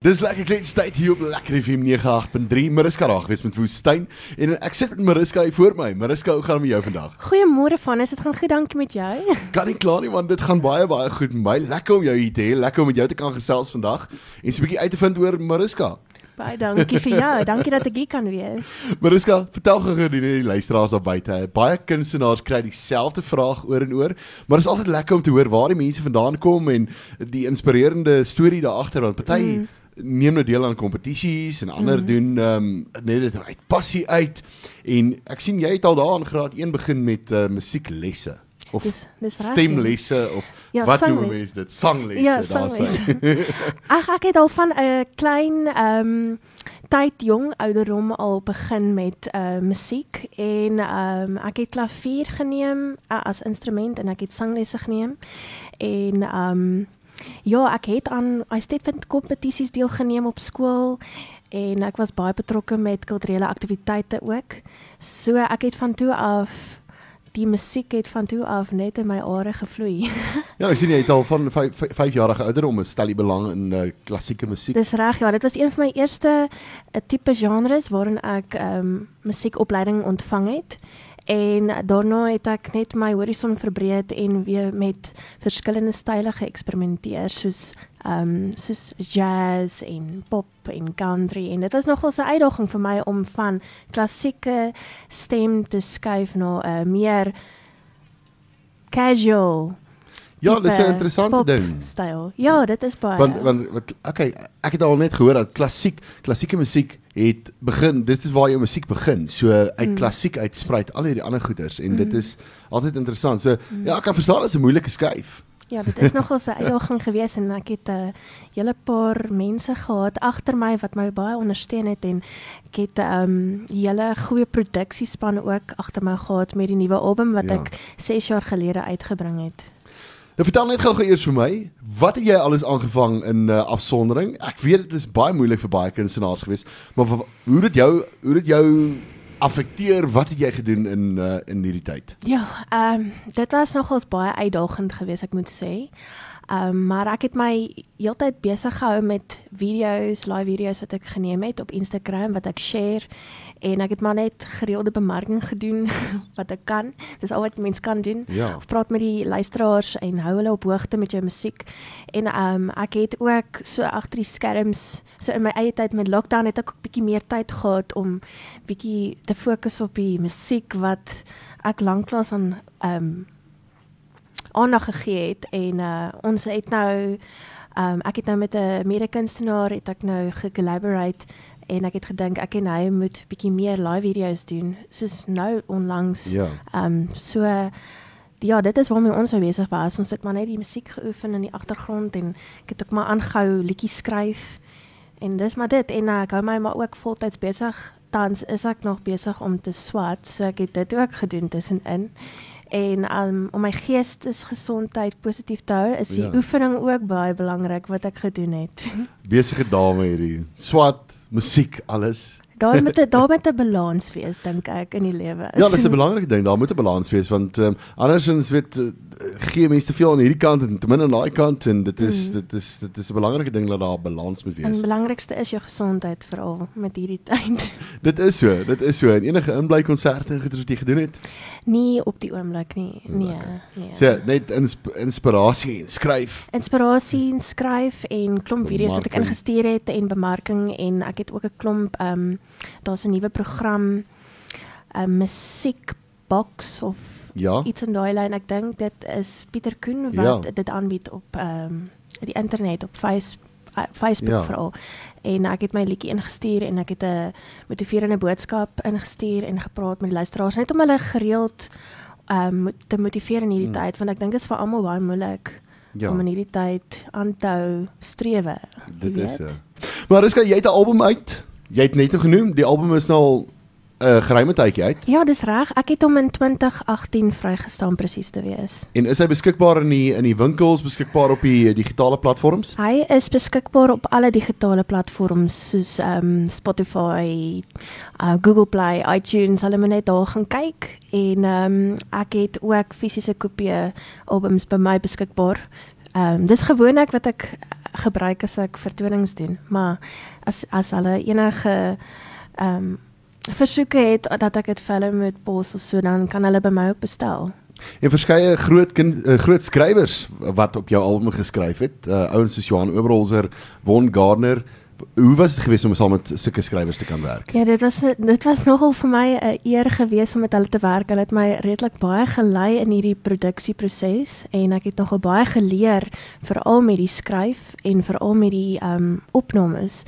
Dis lekker kletstyd hier op Lekker FM 98.3. Mariska raag wees met Woestyn en ek sit met Mariska hier voor my. Mariska, hoe gaan dit met jou vandag? Goeiemôre van, is dit gaan goed, dankie met jou. Kan nie kla nie want dit gaan baie baie goed met my. Lekker om jou hier te hê, lekker om met jou te kan gesels vandag en so 'n bietjie uit te vind oor Mariska. Baie dankie vir jou. Dankie dat ek hier kan wees. Mariska, vertel gou gou die luisteraars daar buite. Baie kunstenaars kry dieselfde vraag oor en oor, maar dit is altyd lekker om te hoor waar die mense vandaan kom en die inspirerende storie daar agter want party mm neem nou deel aan kompetisies en ander mm. doen ehm um, net dit uit passie uit. En ek sien jy het al daaraan graad 1 begin met uh, musieklesse of dis, dis stemlesse of ja, wat noem mense dit? Sanglesse ja, daar sê. Ag ek het al van 'n klein ehm um, tyd jong ouderdom al begin met uh musiek en ehm um, ek het klavier geneem uh, as instrument en ek het sanglesse geneem en ehm um, Ja, ek het aan I Stephen kompetisies deelgeneem op skool en ek was baie betrokke met kulturele aktiwiteite ook. So ek het van toe af die musiek het van toe af net in my are gevloei. ja, ek sien jy het al van 5 jarige ouderdom 'n stel belang in uh, klassieke musiek. Dis reg, ja, dit was een van my eerste uh, tipe genres waarin ek ehm um, musiekopleiding ontvang het. En daarna het ek net my horison verbreed en weer met verskillende style geëksperimenteer soos ehm um, soos jazz en pop en country en dit was nogal 'n uitdaging vir my om van klassieke stem te skuif na 'n uh, meer casual Ja, dis 'n interessante ding. Styl. Ja, dit is baie. Want want wat okay, ek het al net gehoor dat klassiek klassieke musiek het begin, dit is waar jou musiek begin. So uit mm. klassiek uitspruit al hierdie ander goeders en mm. dit is altyd interessant. So mm. ja, ek kan verstaan as 'n moeilike skuif. Ja, dit is nogal 'n uitdaging geweest en ek het 'n uh, hele paar mense gehad agter my wat my baie ondersteun het en ek het 'n um, hele goeie produksiespan ook agter my gehad met die nuwe album wat ja. ek 6 jaar gelede uitgebring het. Nou vertel net gou-gou eers vir my, wat het jy alles aangevang in uh, afsondering? Ek weet dit is baie moeilik vir baie kunstenaars geweest, maar hoe het jou hoe het jou affekteer? Wat het jy gedoen in uh, in hierdie tyd? Ja, ehm um, dit was nogals baie uitdagend geweest, ek moet sê. Ehm um, maar ek het my heeltyd besig gehou met video's, live video's wat ek geneem het op Instagram wat ek share en ek het maar net gereelde bemarking gedoen wat ek kan. Dis al wat mens kan doen. Ja. Of praat met die luisteraars en hou hulle op hoogte met jou musiek. En ehm um, ek het ook so agter die skerms, so in my eie tyd met lockdown het ek ook bietjie meer tyd gehad om bietjie te fokus op die musiek wat ek lanklaas aan ehm um, aandag gegee het en uh, ons het nou um, ek het nou met 'n mede-kunstenaar het ek nou gecollaborate en ek het gedink ek en hy moet bietjie meer live video's doen soos nou onlangs. Ja. Um, so ja dit is waarmee ons nou besig was. Ons het maar net die musiek geoefen in die agtergrond en ek het ook maar aangehou liedjies skryf en dis maar dit. En uh, ek hou my maar ook voltyds besig. Tans is ek nog besig om te swat so ek het dit ook gedoen tussenin en um, om my geestesgesondheid positief te hou, is die ja. oefening ook baie belangrik wat ek gedoen het. Besige dame hierdie. Swat, musiek, alles. Daar moet 'n daar moet 'n balans wees dink ek in die lewe. Ja, dis 'n belangrike ding. Daar moet 'n balans wees want um, andersins weet uh, gee mense te veel aan hierdie kant en te min aan daai kant en dit is mm. dit is dit is 'n belangrike ding dat daar 'n balans moet wees. En die belangrikste is jou gesondheid veral met hierdie tyd. dit is so, dit is so. En enige inbly konserte het jy gedoen het? Nee, op die oomblik nie. Nee, nee. So, net insp inspirasie en skryf. Inspirasie en skryf en klomp video's wat ek ingestuur het en bemarking en ek het ook 'n klomp ehm um, daar's 'n nuwe program 'n uh, musiekbox of ja. iets in daai lyn ek dink dit is Pieter Koen wat ja. dit aanbied op ehm um, die internet op face, uh, Facebook ja. veral en ek het my liedjie ingestuur en ek het 'n motiverende boodskap ingestuur en gepraat met die luisteraars net om hulle gereeld ehm um, te motiveer in hierdie hmm. tyd want ek dink dit is vir almal baie moeilik ja. om in hierdie tyd aan te hou strewe dit is so maar is jy het 'n album uit Jy het net genoem, die album is nou al 'n uh, eh, geruime tydjie uit. Ja, dis reg. Ek het hom in 2018 vrygestaan presies te wees. En is hy beskikbaar in die in die winkels, beskikbaar op die digitale platforms? Hy is beskikbaar op alle digitale platforms soos um Spotify, uh, Google Play, iTunes. Hulle moet net daar gaan kyk en um ek het ook fisiese kopieë albums by my beskikbaar. Ehm um, dis gewoonlik wat ek gebruik as ek vertonings doen. Maar as as hulle enige ehm um, versoeke het dat ek dit vir hulle moet pos of so dan kan hulle by my ook bestel. En verskeie groot kind, uh, groot skrywers wat op jou album geskryf het, uh, ouens soos Johan Oberholzer, Von Gardner, hoe was dit geweest om saam met sulke skrywers te kan werk? Ja, dit was dit was nogal vir my 'n eer geweest om met hulle te werk. Hulle het my redelik baie gelei in hierdie produksieproses en ek het nogal baie geleer veral met die skryf en veral met die ehm um, opnames.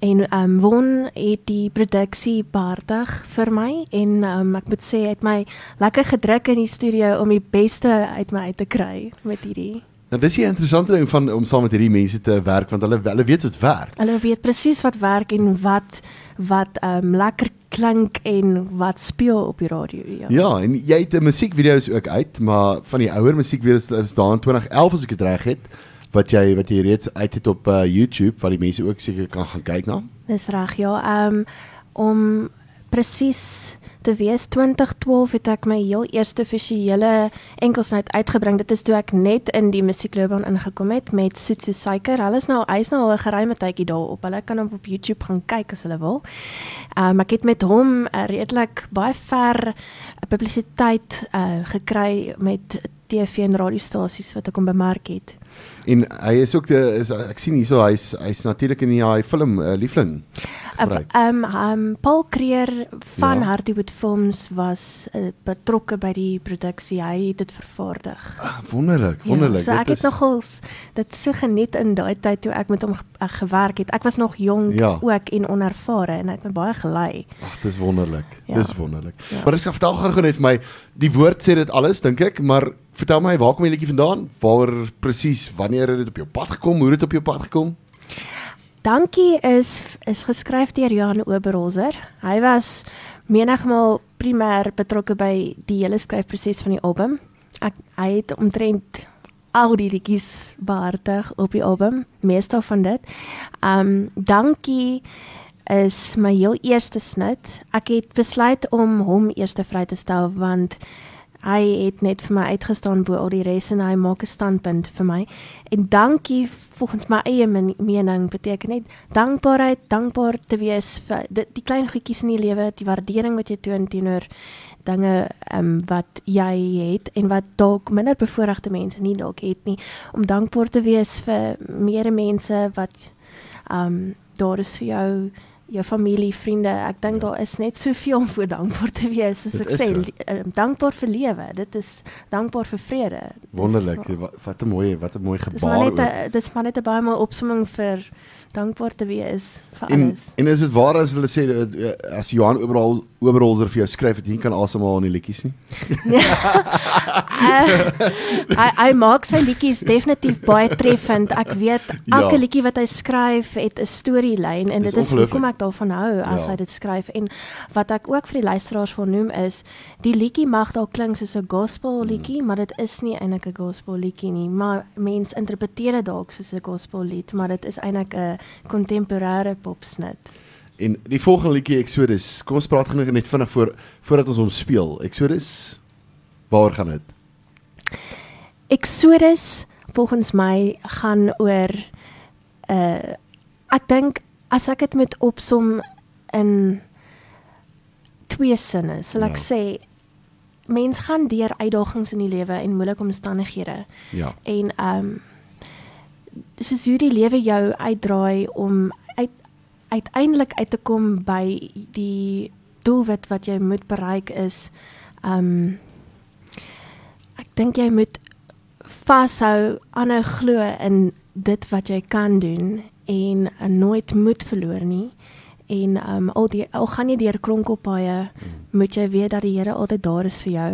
En ehm um, Won het die produksie behartig vir my en ehm um, ek moet sê het my lekker gedruk in die studio om die beste uit my uit te kry met hierdie Nou dis 'n interessante ding van om saam met hierdie mense te werk want hulle hulle weet wat werk. Hulle weet presies wat werk en wat wat ehm um, lekker klink en wat speel op die radio. Ja, ja en jy het 'n musiekvideo's ook uit, maar van die ouer musiekvideo's is daar in 2011 as ek dit reg het wat jy wat jy reeds uit het op uh, YouTube wat die mense ook seker kan gaan kyk na. Dis reg, ja. Ehm um, om presies te wees 2012 het ek my heel eerste visuele enkelsnit uitgebring. Dit is toe ek net in die musiekloopbaan ingekom het met Soet so Suiker. Hulle is nou hy's nou al 'n geruime tydjie daarop. Hulle kan hom op YouTube gaan kyk as hulle wil. Um, ek het met hom uh, redelik baie ver publisiteit uh, gekry met TV en radiostasies wat ek hom bemark het. En hy is ook die is ek sien hierso hy's hy's natuurlik in die hy film uh, liefling. Ehm um, um, Paul Creer van ja. Hardywood Films was uh, betrokke by die produksie. Hy het dit vervaardig. Ah, wonderlik, wonderlik. Ja, so ek dit het is... nogal dit so geniet in daai tyd toe ek met hom uh, gewerk het. Ek was nog jonk ja. ook en onervare en hy het my baie gelei. Ag, dis wonderlik. Ja. Dis wonderlik. Ja. Maar ek sê vandag gaan net vir my die woord sê dit alles dink ek, maar vertel my waar kom die liedjie vandaan? Waar presies? Wanneer het dit op jou pad gekom? Hoe het dit op jou pad gekom? Dankie is is geskryf deur Johan Oberholzer. Hy was menigmal primêr betrokke by die hele skryfproses van die album. Ek hy het omtrent al die liedjies behartig op die album, meeste van dit. Um dankie is my heel eerste snit. Ek het besluit om hom eers vry te stel want hy het net vir my uitgestaan bo al die res en hy maak 'n standpunt vir my. En dankie volgens my eie mening beteken net dankbaarheid, dankbaar te wees vir die, die klein goedjies in die lewe, die waardering wat jy toon teenoor dinge um, wat jy het en wat dalk minder bevoorregte mense nie dalk het nie om dankbaar te wees vir meer mense wat um, daar is vir jou jou familie, vriende. Ek dink ja. daar is net soveel om voor dankbaar te wees. Soos ek sê, so. uh, dankbaar vir lewe. Dit is dankbaar vir vrede. Wonderlik. Wat 'n mooi wat 'n mooi gebaar. Dis maar net dit is maar net 'n baie mooi opsomming vir dankbaar te wees vir en, alles. En is dit waar as hulle sê eh, as Johan Oberhol Oberholzer vir jou skryf dat jy kan asemhaal in die liedjies nie? Hy hy maak sy liedjies definitief baie treffend. Ek weet elke ja. liedjie wat hy skryf het 'n storielyn en dit is hoekom ek daarvan hou as ja. hy dit skryf en wat ek ook vir die luisteraars wil noem is die liedjie mag dalk klink soos 'n gospel liedjie, hmm. maar dit is nie eintlik 'n gospel liedjie nie, maar mense interpreteer dit dalk soos 'n gospel lied, maar dit is eintlik 'n kontemporêre popsnit. En die volgende liedjie Exodus, kom ons praat genoeg net vinnig voor voordat ons hom speel. Exodus, waar gaan dit? Exodus volgens my gaan oor uh ek dink as ek dit met opsom in twee sinne, sal ek ja. sê mens gaan deur uitdagings in die lewe en moeilike omstandighede. Ja. En ehm um, is hoe die lewe jou uitdraai om uit uiteindelik uit te kom by die doelwit wat jy moet bereik is um, ek dink jy moet vashou aan 'n glo in dit wat jy kan doen en uh, nooit moed verloor nie en um, al die al gaan jy deur kronkelpaaie mm. moet jy weet dat die Here altyd daar is vir jou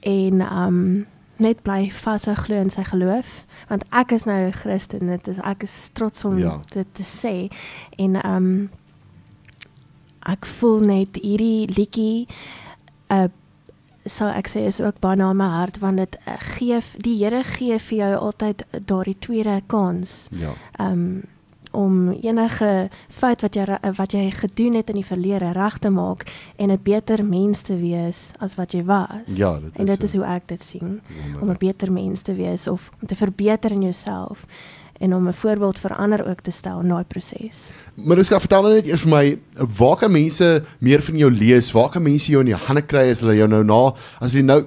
en um, net bly vashou glo in sy geloof want ek is nou 'n Christen dit is ek is trots om ja. dit te sê en ehm um, ek voel net hierdie liedjie uh so ek sê is ook baie na my hart want dit uh, gee die Here gee vir jou altyd daardie tweede kans. Ja. Ehm um, om enige fout wat jy wat jy gedoen het in die verlede reg te maak en 'n beter mens te wees as wat jy was. Ja, dit is En dit so. is hoe ek dit sien. Wonderlijk. Om 'n beter mens te wees of om te verbeter in jouself. en om 'n voorbeeld vir ander ook te stel in daai proses. Maar ek vertel nou net eers vir my waar kan mense meer van jou lees? Waar kan mense jou in die hande kry as hulle jou nou na as jy nou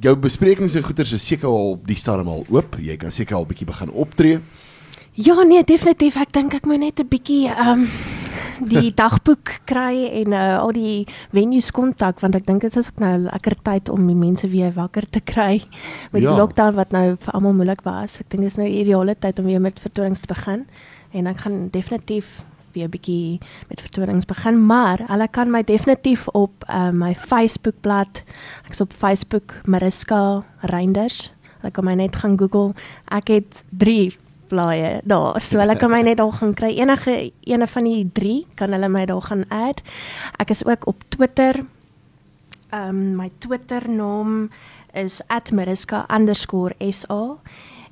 jou besprekings en goeters is seker al op die stadium al oop. Jy kan seker al 'n bietjie begin optree. Ja, nee, definitief. Ek dink ek moet net 'n bietjie ehm um, die dagboek kry en uh, al die venues kontak want ek dink dit is ook nou 'n lekker tyd om die mense weer wakker te kry met ja. die lockdown wat nou vir almal moeilik was. Ek dink dit is nou 'n ideale tyd om weer met vertonings te begin en ek gaan definitief weer 'n bietjie met vertonings begin, maar hulle kan my definitief op uh, my Facebookblad. Ek's op Facebook Mariska Reinders. Hulle kan my net gaan Google. Ek het 3 blaaie daar. So hulle kan my net daar gaan kry. Enige ene van die 3 kan hulle my daar gaan add. Ek is ook op Twitter. Ehm um, my Twitter naam is @mariska_sa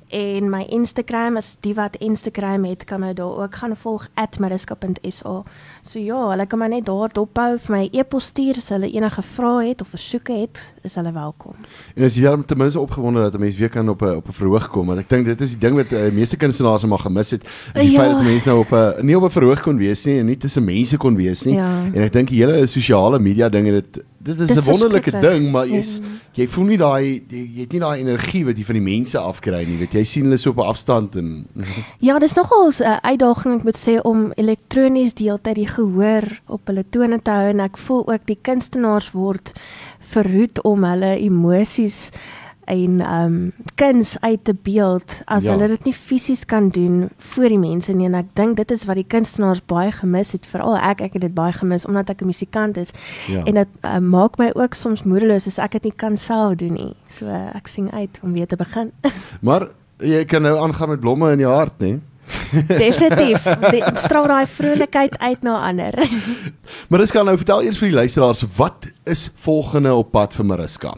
en my Instagram is die wat Instagram het kan my daar ook gaan volg @mariska.sa. So ja, hulle kan my net daar dophou vir my e-pos stuur as hulle enige vrae het of versoeke het, is hulle welkom. En as jy dan ten minste opgewonde dat 'n mens weer kan op 'n op 'n verhoog kom, want ek dink dit is die ding wat uh, meeste kunstenaars mag gemis het, is die ja. feit dat mense nou op 'n nie op 'n verhoog kon wees nie en nie tussen mense kon wees nie. Ja. En ek dink die hele sosiale media ding het dit dit is 'n wonderlike ding, maar jy's ja. jy voel nie daai jy, het nie daai energie wat jy van die mense afkry nie. Weet jy sien hulle so op 'n afstand en Ja, dis nogal 'n uh, uitdaging ek moet sê om elektronies deeltyd die gehoor op hulle tone te hou en ek voel ook die kunstenaars word verhoed om hulle emosies en ehm um, kuns uit te beeld as ja. hulle dit nie fisies kan doen voor die mense nie en ek dink dit is wat die kunstenaars baie gemis het veral ek ek het dit baie gemis omdat ek 'n musikant is ja. en dit uh, maak my ook soms moedeloos as ek dit nie kan self doen nie so uh, ek sing uit om weer te begin maar jy kan nou aangaan met blomme in jou hart nê Definitief. Dit straal daai vrolikheid uit na ander. Mariska, nou vertel eers vir die luisteraars wat is volgende op pad vir Mariska?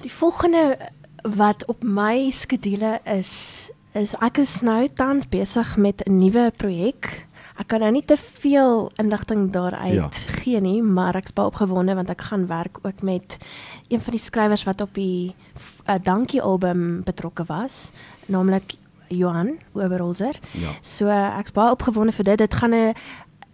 Die volgende wat op my skedule is is ek is nou tans besig met 'n nuwe projek. Ek kan nou nie te veel inligting daaruit ja. gee nie, maar ek's baie opgewonde want ek gaan werk ook met een van die skrywers wat op die uh, Dankie album betrokke was, naamlik Johan Oberholzer. Ja. So ek's baie opgewonde vir dit. Dit gaan 'n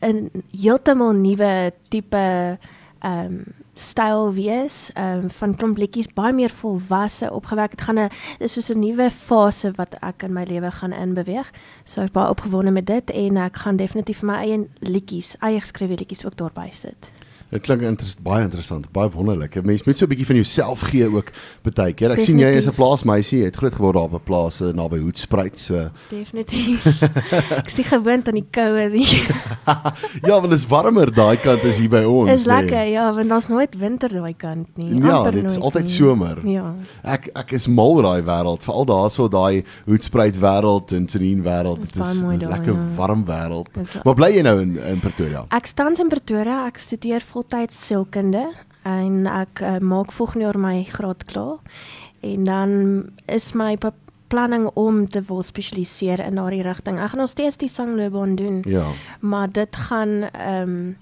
'n heeltemal nuwe tipe ehm um, styl wees um, van klomp liedjies baie meer volwasse opgewek. Dit gaan 'n dis soos 'n nuwe fase wat ek in my lewe gaan inbeweeg. So ek baie opgewonde met dit en ek gaan definitief my eie liedjies, eie geskrewe liedjies ook daarby sit. Dit klink interess baie interessant, baie wonderlik. Mens moet so 'n bietjie van jouself gee ook baie keer. Ek Definitief. sien jy is 'n plaasmeisie, jy het groot geword daar op 'n plaas eh, naby Hoedspruit, so. Definitief. ek sien gewoond aan die koue ja, want dit is warmer daai kant as hier by ons. Is lekker, nee. ja, want daar's nooit winter daai kant nie. Ja, dit is altyd nie. somer. Ja. Ek ek is mal daai wêreld, veral daarso daai Hoedspruit wêreld en Tsenien wêreld. Dit is 'n lekker ja. warm wêreld. Maar bly jy nou in in Pretoria? Ek staan in Pretoria, ek studeer vol voltyds sielkunde en ek uh, maak volgende jaar my graad klaar. En dan is my beplanning om te wil spesialiseer in daardie rigting. Ek gaan nog steeds die sangloopbaan doen. Ja. Maar dit gaan ehm um,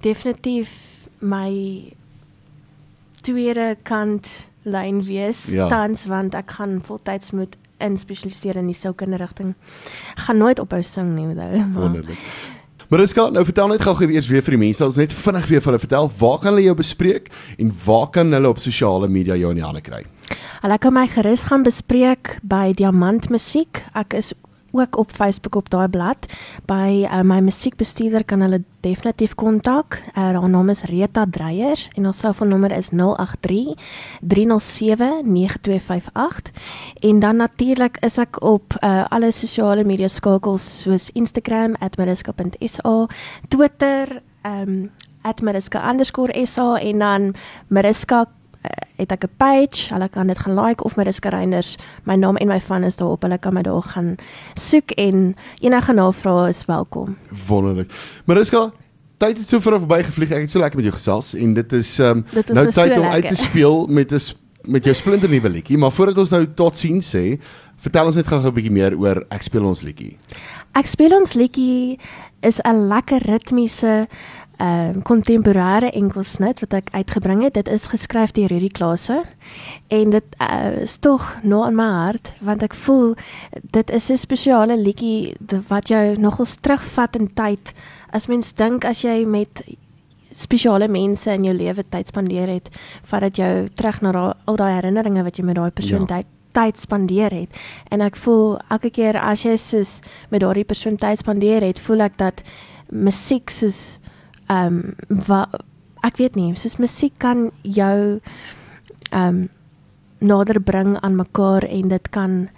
definitief my tweede kant lyn wees ja. tans want ek gaan voltyds moet in spesialiseer in die sielkunde rigting. Gaan nooit ophou sing nie, though. Wonderlik. Mariska, nou vertel net gou-gou eers weer vir die mense, ons net vinnig weer vir hulle vertel, waar kan hulle jou bespreek en waar kan hulle op sosiale media jou in die hande kry? Hulle kan my gerus gaan bespreek by Diamant Musiek. Ek is ook op Facebook op daai blad. By uh, my musiekbestuurder kan hulle definitief kontak. Uh, haar naam is Rita Dreyer en haar selfoonnommer is 083 307 9258. En dan natuurlik is ek op uh, alle sosiale media skakels soos Instagram @mariska.sa, Twitter um, @mariska_sa en dan mariska het ek 'n page, hulle kan dit gaan like of my diskryners, my naam en my van is daarop. Hulle kan my daar gaan soek en enige navrae is welkom. Wonderlik. Mariska, tyd het so ver verbygevlieg. Ek het so lekker met jou gesels en dit is um, dit nou tyd so om uit te speel met 'n met jou splinter nuwe liedjie, maar voordat ons nou totsiens sê, vertel ons net gou 'n bietjie meer oor ek speel ons liedjie. Ek speel ons liedjie is 'n lekker ritmiese ehm uh, kontemporêre enkelsnit wat ek uitgebring het. Dit is geskryf deur hierdie klasse en dit uh, is tog nou aan my hart want ek voel dit is 'n spesiale liedjie wat jou nogals terugvat in tyd. As mens dink as jy met spesiale mense in jou lewe tyd spandeer het, vat dit jou terug na al daai herinneringe wat jy met daai persoon ja. tyd spandeer het. En ek voel elke keer as jy soos met daardie persoon tyd spandeer het, voel ek dat musiek soos ehm um, wat ek weet nie, soos musiek kan jou ehm um, nader bring aan mekaar en dit kan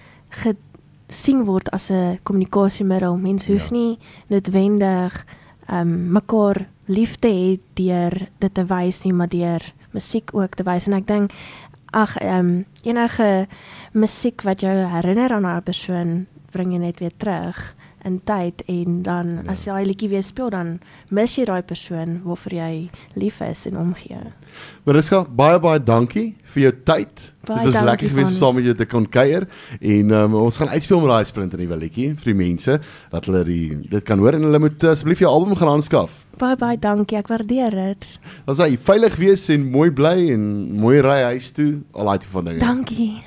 gesien word as 'n kommunikasiemiddel. Mens hoef ja. nie noodwendig ehm um, mekaar lief te hê deur dit te wys nie, maar deur musiek ook te wys en ek dink ag ehm um, enige musiek wat jou herinner aan 'n persoon bring jy net weer terug in tyd en dan ja. as jy daai liedjie weer speel dan mis jy daai persoon waarvoor jy lief is en omgee. Mariska, baie baie dankie vir jou tyd. Baie dit was lekker geweest om saam met jou te kon kuier en um, ons gaan uitspeel met daai sprint in die liedjie vir die mense dat hulle die dit kan hoor en hulle moet asseblief jou album gaan aanskaf. Baie baie dankie, ek waardeer dit. Ons sê veilig wees en mooi bly en mooi ry huis toe, al daai tipe van dinge. Dankie.